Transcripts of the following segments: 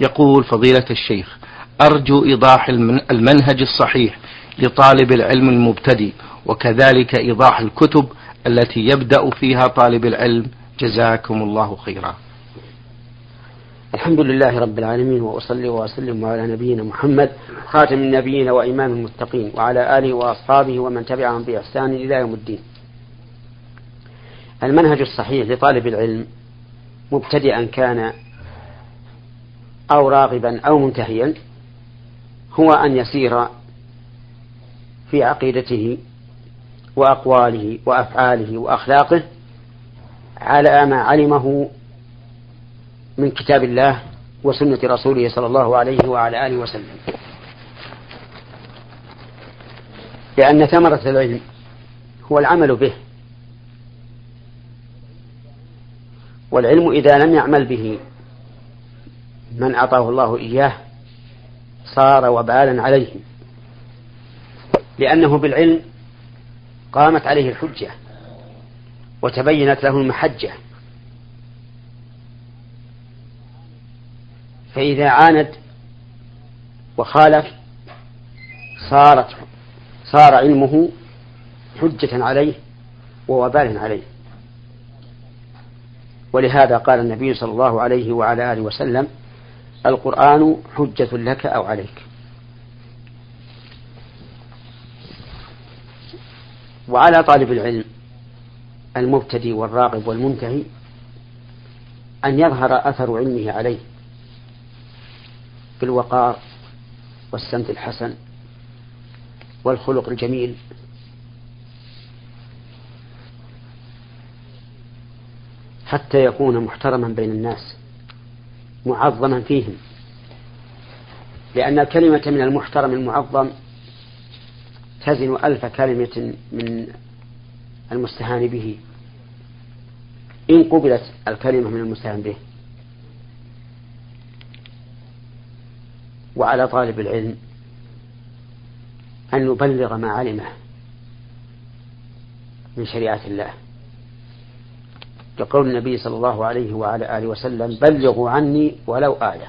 يقول فضيلة الشيخ أرجو إيضاح المنهج الصحيح لطالب العلم المبتدئ وكذلك إيضاح الكتب التي يبدأ فيها طالب العلم. جزاكم الله خيرا. الحمد لله رب العالمين وأصلي وأسلم على نبينا محمد خاتم النبيين وإمام المتقين وعلى آله وأصحابه ومن تبعهم بإحسان إلى يوم الدين. المنهج الصحيح لطالب العلم مبتدئا كان أو راغبا أو منتهيا هو أن يسير في عقيدته وأقواله وأفعاله وأخلاقه على ما علمه من كتاب الله وسنة رسوله صلى الله عليه وعلى آله وسلم. لأن ثمرة العلم هو العمل به والعلم إذا لم يعمل به من أعطاه الله إياه صار وبالا عليه. لأنه بالعلم قامت عليه الحجة وتبينت له المحجة. فإذا عاند وخالف صارت صار علمه حجة عليه ووبال عليه. ولهذا قال النبي صلى الله عليه وعلى آله وسلم القرآن حجة لك أو عليك. وعلى طالب العلم المبتدئ والراغب والمنتهي أن يظهر أثر علمه عليه بالوقار والسمت الحسن والخلق الجميل. حتى يكون محترما بين الناس. معظما فيهم. لأن الكلمة من المحترم المعظم تزن ألف كلمة من المستهان به. إن قبلت الكلمة من المستهان به. وعلى طالب العلم أن يبلغ ما علمه من شريعة الله. كقول النبي صلى الله عليه وعلى آله وسلم بلغوا عني ولو آية.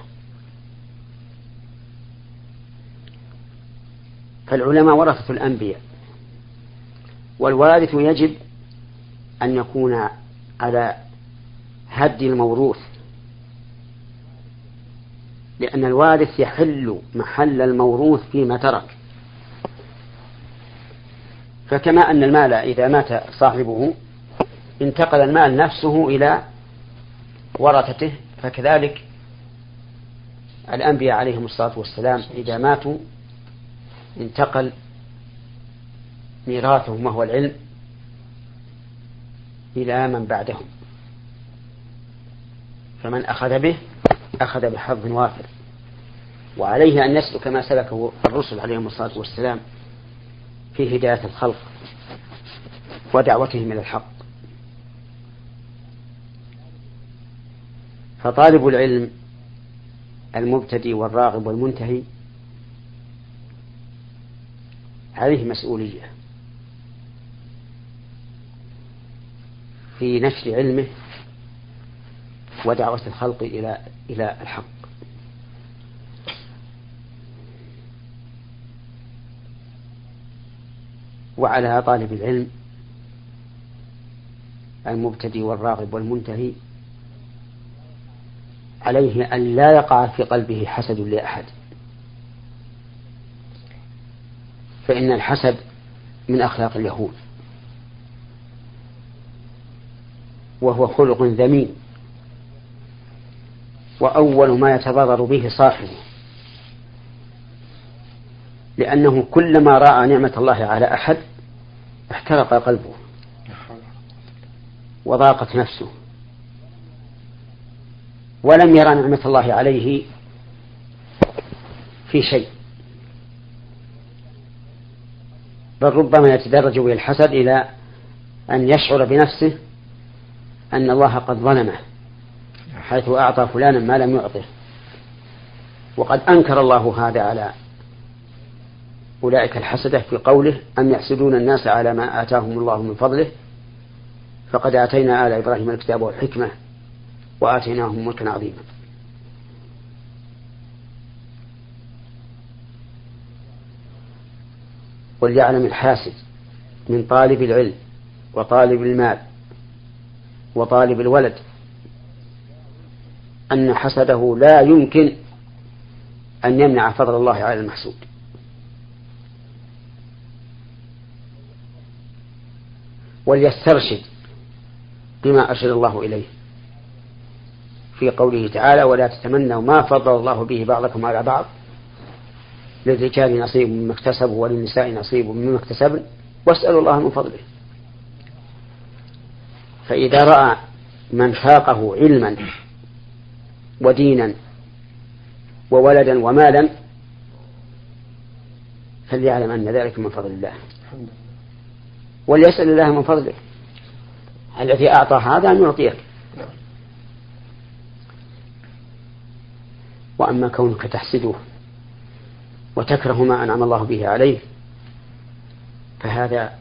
فالعلماء ورثة الأنبياء والوارث يجب أن يكون على هدي الموروث لأن الوارث يحل محل الموروث فيما ترك. فكما أن المال إذا مات صاحبه انتقل المال نفسه إلى ورثته فكذلك الأنبياء عليهم الصلاة والسلام إذا ماتوا انتقل ميراثهم وهو العلم إلى من بعدهم. فمن أخذ به أخذ بحظ وافر. وعليه أن يسلك ما سلكه الرسل عليهم الصلاة والسلام في هداية الخلق ودعوتهم إلى الحق. فطالب العلم المبتدئ والراغب والمنتهي عليه مسؤولية. في نشر علمه ودعوة الخلق إلى إلى الحق. وعلى طالب العلم المبتدئ والراغب والمنتهي عليه أن لا يقع في قلبه حسد لأحد. فإن الحسد من أخلاق اليهود. وهو خلق ذميم. وأول ما يتضرر به صاحبه. لأنه كلما رأى نعمة الله على أحد احترق قلبه. وضاقت نفسه. ولم يرى نعمة الله عليه في شيء. بل ربما يتدرج به الحسد إلى أن يشعر بنفسه أن الله قد ظلمه حيث أعطى فلانا ما لم يعطه. وقد أنكر الله هذا على أولئك الحسدة في قوله أم يحسدون الناس على ما آتاهم الله من فضله؟ فقد آتينا آل إبراهيم الكتاب والحكمة وآتيناهم ملكا عظيما. وليعلم الحاسد من طالب العلم وطالب المال وطالب الولد أن حسده لا يمكن أن يمنع فضل الله على المحسود. وليسترشد بما أرشد الله إليه. في قوله تعالى ولا تتمنوا ما فضل الله به بعضكم على بعض للرجال نصيب مما اكتسبوا وللنساء نصيب مما اكتسبن واسألوا الله من فضله. فإذا رأى من فاقه علما ودينا وولدا ومالا فليعلم أن ذلك من فضل الله. وليسأل الله من فضله. الذي أعطى هذا أن يعطيك وأما كونك تحسده وتكره ما أنعم الله به عليه فهذا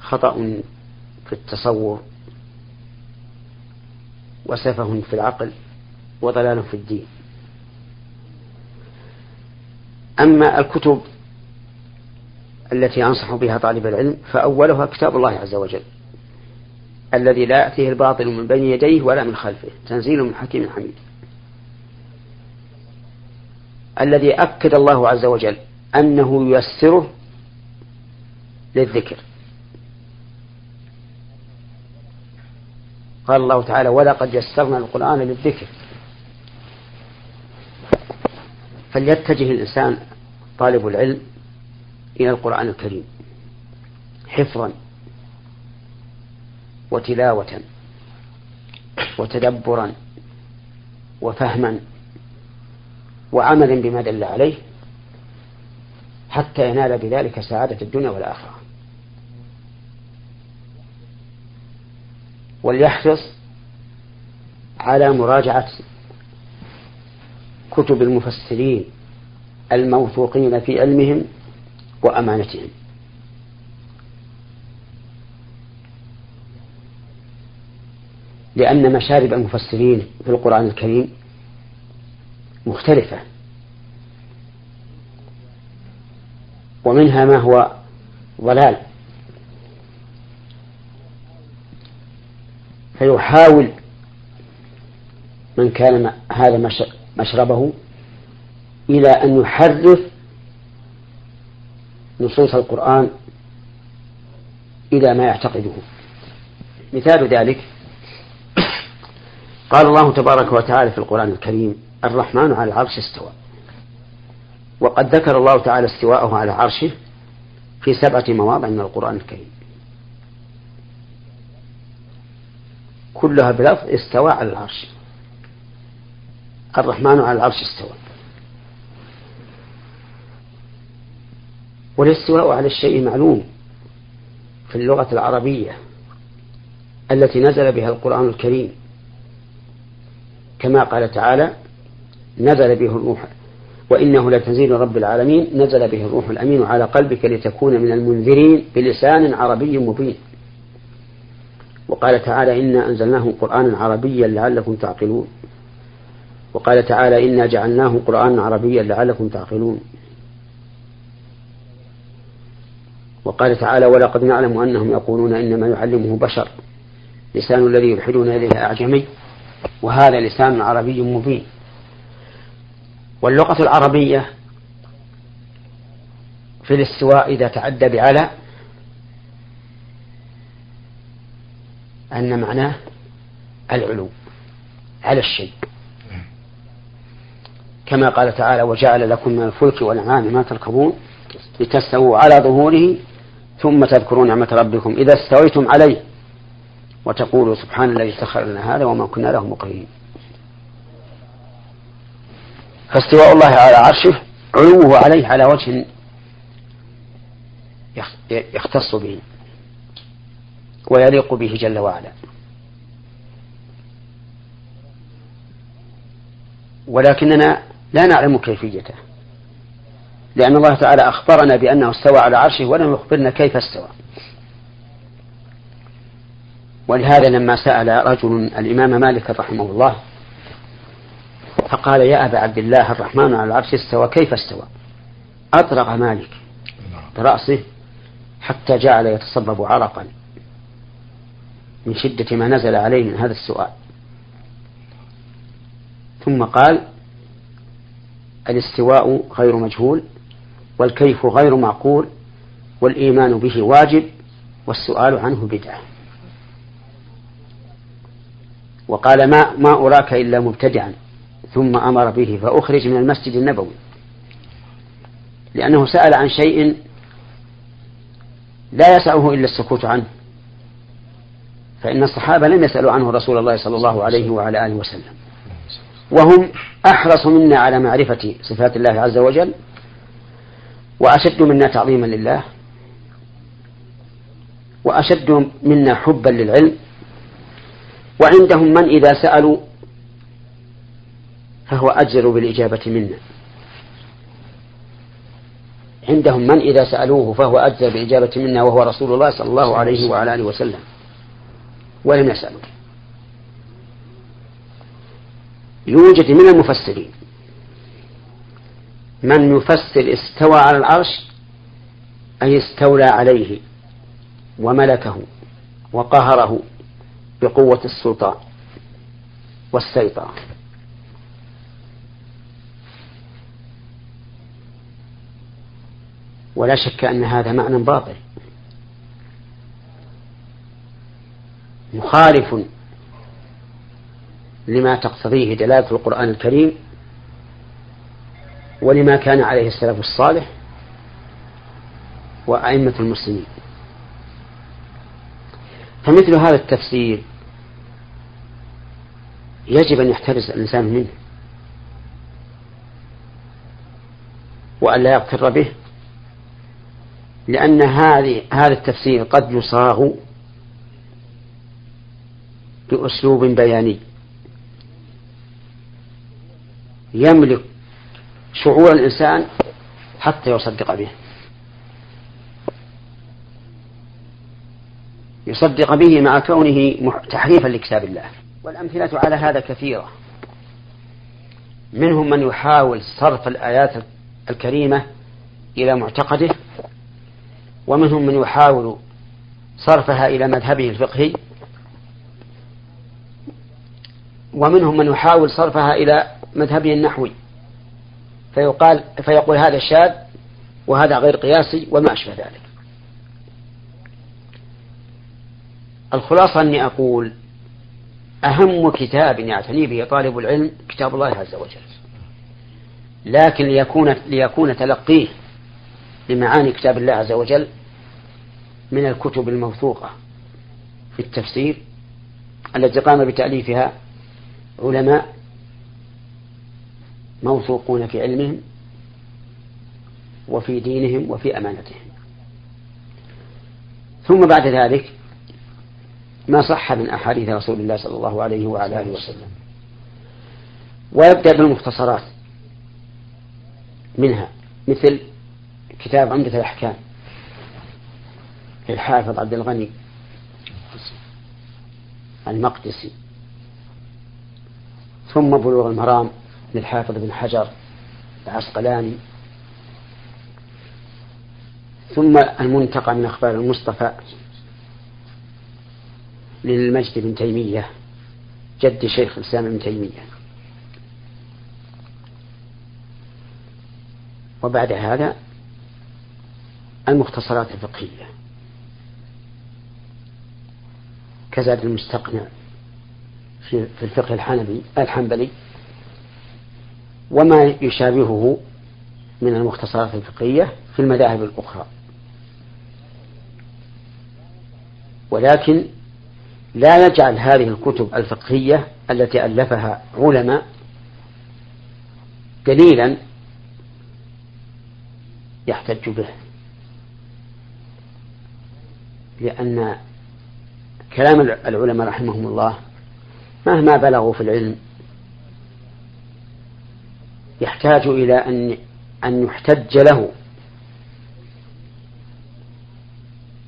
خطأ في التصور وسفه في العقل وضلال في الدين. أما الكتب التي أنصح بها طالب العلم فأولها كتاب الله عز وجل الذي لا يأتيه الباطل من بين يديه ولا من خلفه تنزيل من حكيم حميد. الذي أكد الله عز وجل أنه ييسره للذكر. قال الله تعالى ولقد يسرنا القرآن للذكر. فليتجه الإنسان طالب العلم إلى القرآن الكريم حفظا وتلاوة وتدبرا وفهما وعملا بما دل عليه حتى ينال بذلك سعادة الدنيا والآخرة. وليحرص على مراجعة كتب المفسرين الموثوقين في علمهم وأمانتهم. لأن مشارب المفسرين في القرآن الكريم مختلفة. ومنها ما هو ضلال. فيحاول من كان هذا مشربه إلى أن يحرف نصوص القرآن إلى ما يعتقده. مثال ذلك قال الله تبارك وتعالى في القرآن الكريم الرحمن على العرش استوى. وقد ذكر الله تعالى استواءه على عرشه في سبعة مواضع من القرآن الكريم. كلها بلفظ استوى على العرش. الرحمن على العرش استوى. والاستواء على الشيء معلوم في اللغة العربية التي نزل بها القرآن الكريم. كما قال تعالى نزل به الروح. وإنه لتنزيل رب العالمين نزل به الروح الأمين على قلبك لتكون من المنذرين بلسان عربي مبين. وقال تعالى إنا أنزلناه قرآنا عربيا لعلكم تعقلون. وقال تعالى إنا جعلناه قرآنا عربيا لعلكم تعقلون. وقال تعالى ولقد نعلم أنهم يقولون إنما يعلمه بشر لسان الذي يلحدون إليه أعجمي وهذا لسان عربي مبين. واللغة العربية في الاستواء إذا تعدى بعلى أن معناه العلو على الشيء. كما قال تعالى وجعل لكم من الفلك والأنعام ما تركبون لتستووا على ظهوره ثم تذكروا نعمة ربكم إذا استويتم عليه. وتقولوا سبحان الذي سخر لنا هذا وما كنا له مقرنين. فاستواء الله على عرشه علوه عليه على وجه يختص به ويليق به جل وعلا. ولكننا لا نعلم كيفيته لأن الله تعالى أخبرنا بأنه استوى على عرشه ولم يخبرنا كيف استوى. ولهذا لما سأل رجل الإمام مالك رحمه الله فقال يا أبا عبد الله الرحمن على العرش استوى كيف استوى؟ أطرق مالك برأسه حتى جعل يتصبب عرقا من شدة ما نزل عليه من هذا السؤال. ثم قال الاستواء غير مجهول والكيف غير معقول والإيمان به واجب والسؤال عنه بدعة. وقال ما ما أراك إلا مبتدعا. ثم أمر به فأخرج من المسجد النبوي. لأنه سأل عن شيء لا يسعه إلا السكوت عنه. فإن الصحابة لم يسألوا عنه رسول الله صلى الله عليه وعلى آله وسلم. وهم أحرص منا على معرفة صفات الله عز وجل وأشد منا تعظيما لله وأشد منا حبا للعلم وعندهم من إذا سألوا فهو أجر بالإجابة منا. عندهم من إذا سألوه فهو أجزى بالإجابة منا وهو رسول الله صلى الله عليه وعلى آله وسلم. ولم يسألوا يوجد من المفسرين. من يفسر استوى على العرش أي استولى عليه وملكه وقهره بقوة السلطان والسيطرة. ولا شك أن هذا معنى باطل. مخالف لما تقتضيه دلالة القرآن الكريم ولما كان عليه السلف الصالح وأئمة المسلمين. فمثل هذا التفسير يجب أن يحترز الإنسان منه وأن لا يغتر به لأن هذه هذا التفسير قد يصاغ بأسلوب بياني. يملك شعور الإنسان حتى يصدق به. يصدق به مع كونه تحريفا لكتاب الله. والأمثلة على هذا كثيرة. منهم من يحاول صرف الآيات الكريمة إلى معتقده. ومنهم من يحاول صرفها إلى مذهبه الفقهي ومنهم من يحاول صرفها إلى مذهبه النحوي. فيقال فيقول هذا شاذ وهذا غير قياسي وما أشبه ذلك. الخلاصة أني أقول أهم كتاب يعتني به طالب العلم كتاب الله عز وجل. لكن ليكون ليكون تلقيه لمعاني كتاب الله عز وجل من الكتب الموثوقة في التفسير التي قام بتأليفها علماء موثوقون في علمهم وفي دينهم وفي أمانتهم. ثم بعد ذلك ما صح من أحاديث رسول الله صلى الله عليه وعلى آله وسلم. ويبدأ بالمختصرات منها مثل كتاب عمدة الأحكام. للحافظ عبد الغني. المقدسي. ثم بلوغ المرام للحافظ بن حجر العسقلاني. ثم المنتقى من أخبار المصطفى للمجد بن تيمية جد شيخ الإسلام ابن تيمية. وبعد هذا المختصرات الفقهية. كزاد المستقنع في الفقه الحنبي الحنبلي وما يشابهه من المختصرات الفقهية في المذاهب الأخرى. ولكن لا يجعل هذه الكتب الفقهية التي ألفها علماء دليلا يحتج به. لأن كلام العلماء رحمهم الله مهما بلغوا في العلم يحتاج إلى أن أن يحتج له.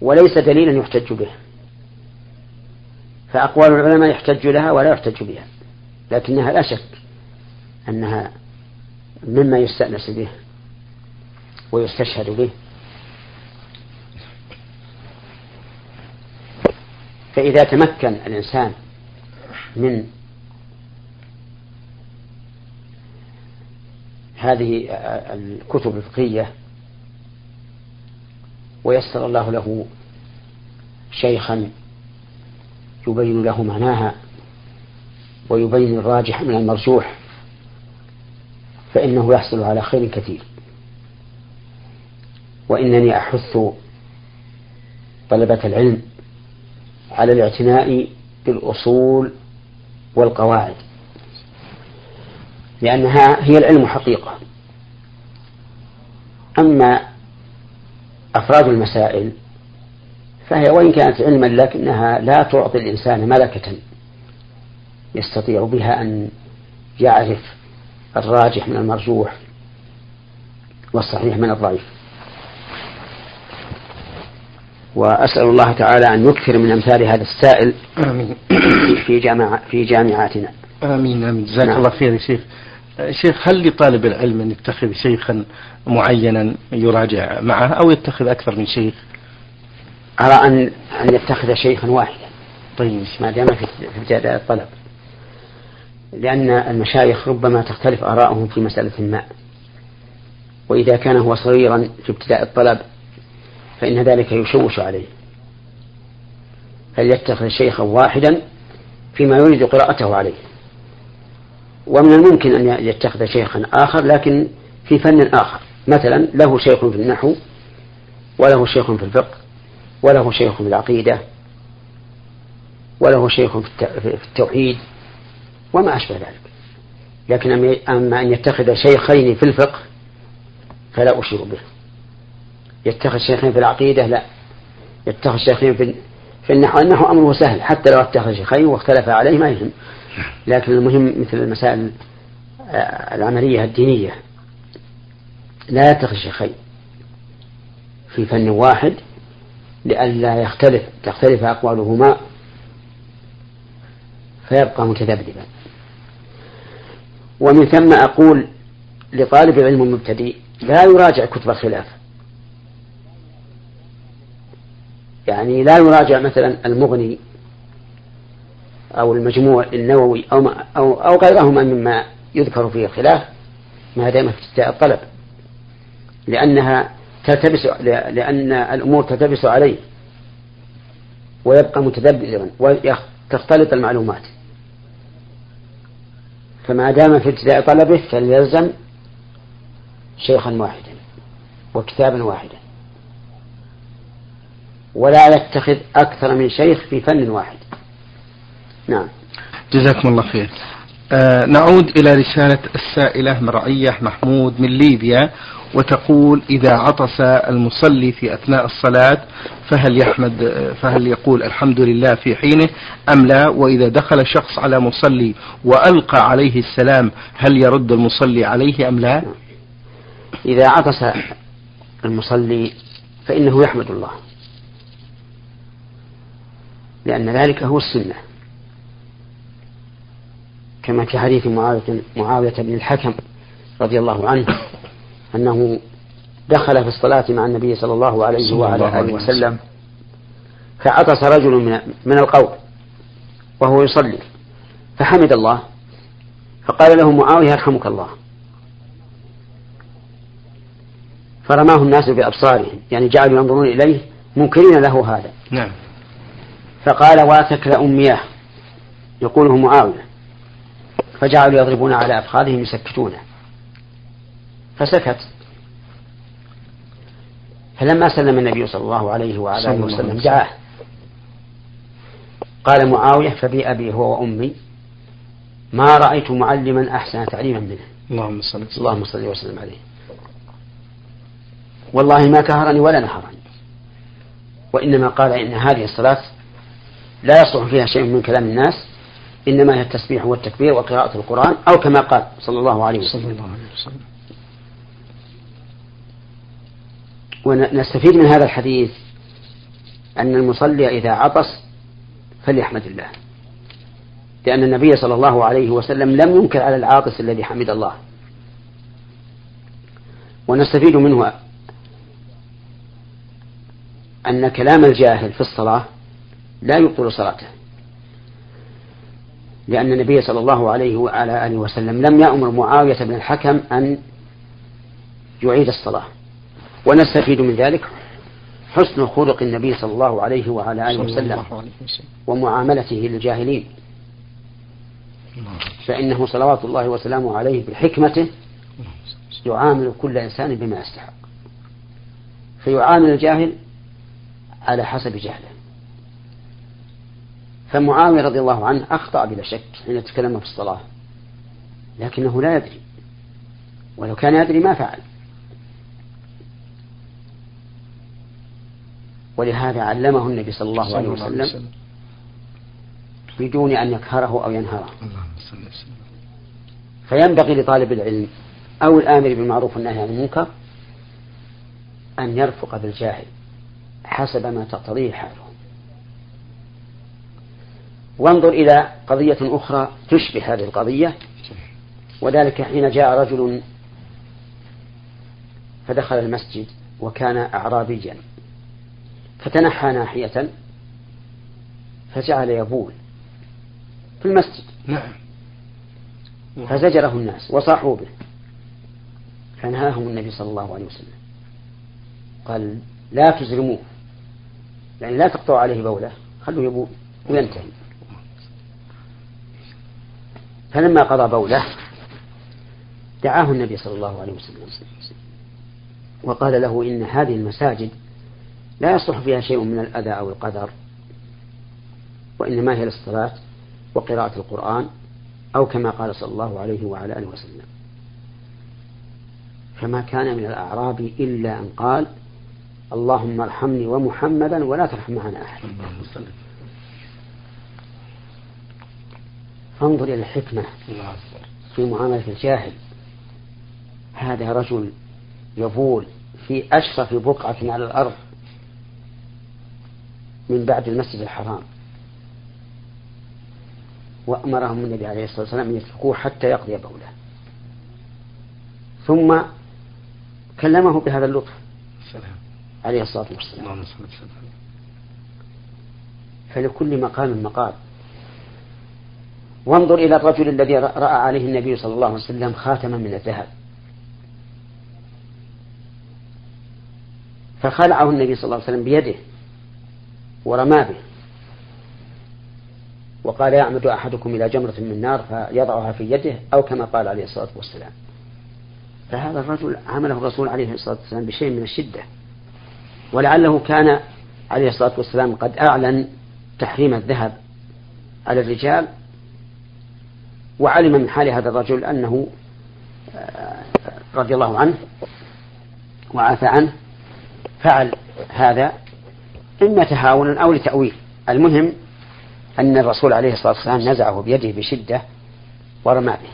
وليس دليلا يحتج به. فأقوال العلماء يحتج لها ولا يحتج بها. لكنها لا شك أنها مما يستأنس به ويستشهد به. فإذا تمكن الإنسان من هذه الكتب الفقهية ويسر الله له شيخا يبين له معناها ويبين الراجح من المرجوح فإنه يحصل على خير كثير. وإنني أحث طلبة العلم على الاعتناء بالأصول والقواعد. لأنها هي العلم حقيقة. أما أفراد المسائل فهي وإن كانت علما لكنها لا تعطي الإنسان ملكة يستطيع بها أن يعرف الراجح من المرجوح والصحيح من الضعيف. وأسأل الله تعالى أن يكثر من أمثال هذا السائل آمين. في جامع في جامعاتنا. آمين آمين. جزاك نعم. الله خير يا شيخ. شيخ هل لطالب العلم أن يتخذ شيخا معينا يراجع معه أو يتخذ أكثر من شيخ؟ أرى أن أن يتخذ شيخا واحدا. طيب. ما دام في ابتداء الطلب. لأن المشايخ ربما تختلف آراؤهم في مسألة ما. وإذا كان هو صغيرا في ابتداء الطلب فإن ذلك يشوش عليه. فليتخذ شيخا واحدا فيما يريد قراءته عليه؟ ومن الممكن أن يتخذ شيخا آخر لكن في فن آخر. مثلا له شيخ في النحو وله شيخ في الفقه وله شيخ في العقيدة وله شيخ في الت- في التوحيد وما أشبه ذلك. لكن أم- أما أن يتخذ شيخين في الفقه فلا أشير به. يتخذ شيخين في العقيدة؟ لا. يتخذ شيخين في في النحو. النحو أمره سهل حتى لو اتخذ شيخين واختلف عليه ما يهم. لكن المهم مثل المسائل آه، العملية الدينية. لا يتخذ شيخين في فن واحد لئلا يختلف تختلف أقوالهما فيبقى متذبذبا. ومن ثم أقول لطالب العلم المبتدئ لا يراجع كتب الخلاف. يعني لا يراجع مثلا المغني أو المجموع النووي أو ما أو, أو غيرهما مما يذكر فيه الخلاف ما دام في الطلب. لأنها تلتبس لأن الأمور تلتبس عليه ويبقى متذبذبا وتختلط المعلومات. فما دام في ابتداء طلبه فليلزم شيخا واحدا وكتابا واحدا. ولا يتخذ أكثر من شيخ في فن واحد. نعم. جزاكم الله خير. آه نعود إلى رسالة السائلة مرعية محمود من ليبيا وتقول إذا عطس المصلي في أثناء الصلاة فهل يحمد فهل يقول الحمد لله في حينه؟ أم لا؟ وإذا دخل شخص على مصلي وألقى عليه السلام هل يرد المصلي عليه أم لا؟ إذا عطس المصلي فإنه يحمد الله. لأن ذلك هو السنة. كما في حديث معاوية, معاوية بن الحكم رضي الله عنه أنه دخل في الصلاة مع النبي صلى الله عليه وعلى آله وسلم. فعطس رجل من, من القوم وهو يصلي. فحمد الله. فقال له معاوية يرحمك الله. فرماه الناس بأبصارهم. يعني جعلوا ينظرون إليه منكرين له هذا. نعم. فقال واتك لأمياه. يقوله معاوية. فجعلوا يضربون على أفخاذهم يسكتونه. فسكت. فلما سلم النبي صلى الله عليه وعلى آله وسلم. دعاه. قال معاوية فبأبي هو وأمي ما رأيت معلما أحسن تعليما منه. اللهم صل اللهم صل وسلم عليه. والله ما كهرني ولا نهرني. وإنما قال إن هذه الصلاة لا يصلح فيها شيء من كلام الناس إنما هي التسبيح والتكبير وقراءة القرآن أو كما قال صلى الله عليه وسلم. صلى الله عليه وسلم. ونستفيد من هذا الحديث أن المصلي إذا عطس فليحمد الله. لأن النبي صلى الله عليه وسلم لم ينكر على العاطس الذي حمد الله. ونستفيد منه أن كلام الجاهل في الصلاة لا يبطل صلاته. لأن النبي صلى الله عليه وعلى آله وسلم لم يأمر معاوية بن الحكم أن يعيد الصلاة. ونستفيد من ذلك حسن خلق النبي صلى الله عليه وعلى آله وسلم. ومعاملته للجاهلين. فإنه صلوات الله وسلامه عليه بحكمته يعامل كل إنسان بما يستحق. فيعامل الجاهل على حسب جهله. فمعاوية رضي الله عنه أخطأ بلا شك حين تكلم في الصلاة. لكنه لا يدري. ولو كان يدري ما فعل. ولهذا علمه النبي صلى الله عليه وسلم بدون أن يقهره أو ينهره. فينبغي لطالب العلم أو الآمر بالمعروف والنهي عن المنكر أن يرفق بالجاهل حسب ما تقتضيه حاله وانظر إلى قضية أخرى تشبه هذه القضية. وذلك حين جاء رجل فدخل المسجد وكان أعرابيا. فتنحى ناحية فجعل يبول في المسجد. نعم. فزجره الناس وصاحوا به. فنهاهم النبي صلى الله عليه وسلم. قال لا تزرموه يعني لا تقطعوا عليه بوله. خلوه يبول. وينتهي. فلما قضى بوله دعاه النبي صلى الله عليه وسلم. وقال له إن هذه المساجد لا يصلح فيها شيء من الأذى أو القدر وإنما هي للصلاة وقراءة القرآن أو كما قال صلى الله عليه وعلى آله وسلم. فما كان من الأعراب إلا أن قال اللهم ارحمني ومحمدا ولا ترحم معنا أحد فانظر إلى الحكمة في معاملة الجاهل. هذا رجل يبول في أشرف بقعة على الأرض من بعد المسجد الحرام. وأمرهم النبي عليه الصلاة والسلام أن يتركوه حتى يقضي بوله. ثم كلمه بهذا اللطف سلام. عليه الصلاة والسلام. فلكل مقام مقال. وانظر إلى الرجل الذي رأى عليه النبي صلى الله عليه وسلم خاتما من الذهب. فخلعه النبي صلى الله عليه وسلم بيده ورمى به. وقال يعمد أحدكم إلى جمرة من نار فيضعها في يده أو كما قال عليه الصلاة والسلام. فهذا الرجل عمله الرسول عليه الصلاة والسلام بشيء من الشدة. ولعله كان عليه الصلاة والسلام قد أعلن تحريم الذهب على الرجال وعلم من حال هذا الرجل أنه آه، رضي الله عنه وعافى عنه فعل هذا إما تهاونا أو لتأويل. المهم أن الرسول عليه الصلاة والسلام نزعه بيده بشدة ورمى به.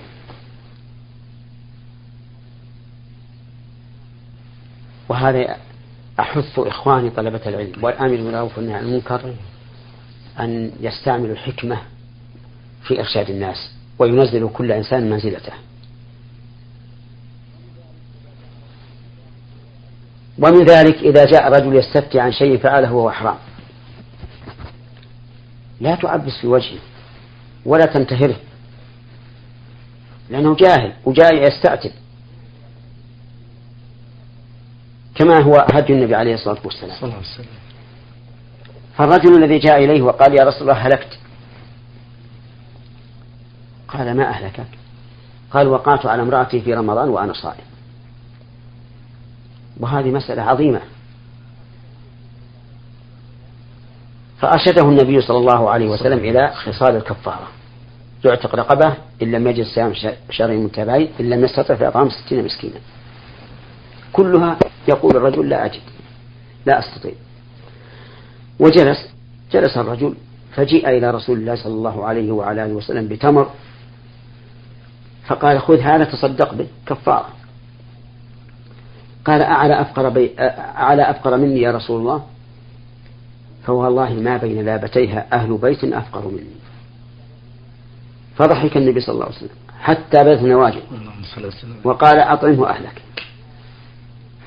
وهذا أحث إخواني طلبة العلم والآمر بالمعروف والنهي عن المنكر أن يستعملوا الحكمة في إرشاد الناس. وينزل كل إنسان منزلته. ومن ذلك إذا جاء رجل يستفتي عن شيء فعله وهو حرام. لا تعبس في وجهه ولا تنتهره لأنه جاهل وجاء يستعتب كما هو هدي النبي عليه الصلاة والسلام. صلى الله عليه وسلم. فالرجل الذي جاء إليه وقال يا رسول الله هلكت قال ما أهلكك قال وقعت على امرأتي في رمضان وأنا صائم. وهذه مسألة عظيمة. فأرشده النبي صلى الله عليه وسلم إلى خصال الكفارة. يعتق رقبة إن لم يجد صيام شهرين متابعين إن لم يستطع في إطعام ستين مسكينا. كلها يقول الرجل لا أجد لا أستطيع. وجلس جلس الرجل فجيء إلى رسول الله صلى الله عليه وعلى آله وسلم بتمر. فقال خذ هذا تصدق به كفارة قال أعلى أفقر, بي أعلى أفقر مني يا رسول الله؟ فوالله ما بين لابتيها أهل بيت أفقر مني. فضحك النبي صلى الله عليه وسلم حتى بذ نواجه وقال أطعمه أهلك.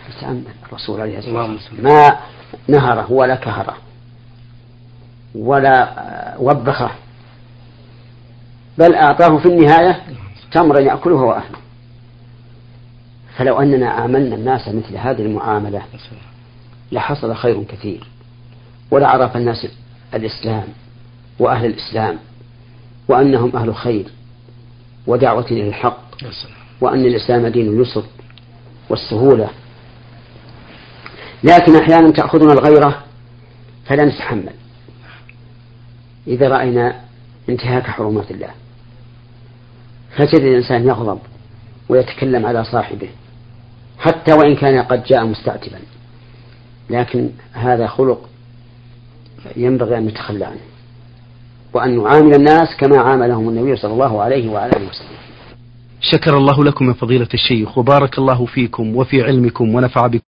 فتأمل الرسول عليه الصلاة والسلام. ما نهره ولا كهره ولا وبخه. بل أعطاه في النهاية تمرا يأكله وأهله. فلو أننا عاملنا الناس مثل هذه المعاملة لحصل خير كثير. ولعرف الناس الإسلام وأهل الإسلام وأنهم أهل خير ودعوة إلى الحق وأن الإسلام دين اليسر والسهولة. لكن أحيانا تأخذنا الغيرة فلا نتحمل. إذا رأينا انتهاك حرمات الله. فتجد الإنسان يغضب ويتكلم على صاحبه حتى وإن كان قد جاء مستعتبا. لكن هذا خلق ينبغي أن نتخلى عنه وأن نعامل الناس كما عاملهم النبي صلى الله عليه وعلى آله وسلم. شكر الله لكم يا فضيلة الشيخ وبارك الله فيكم وفي علمكم ونفع بكم.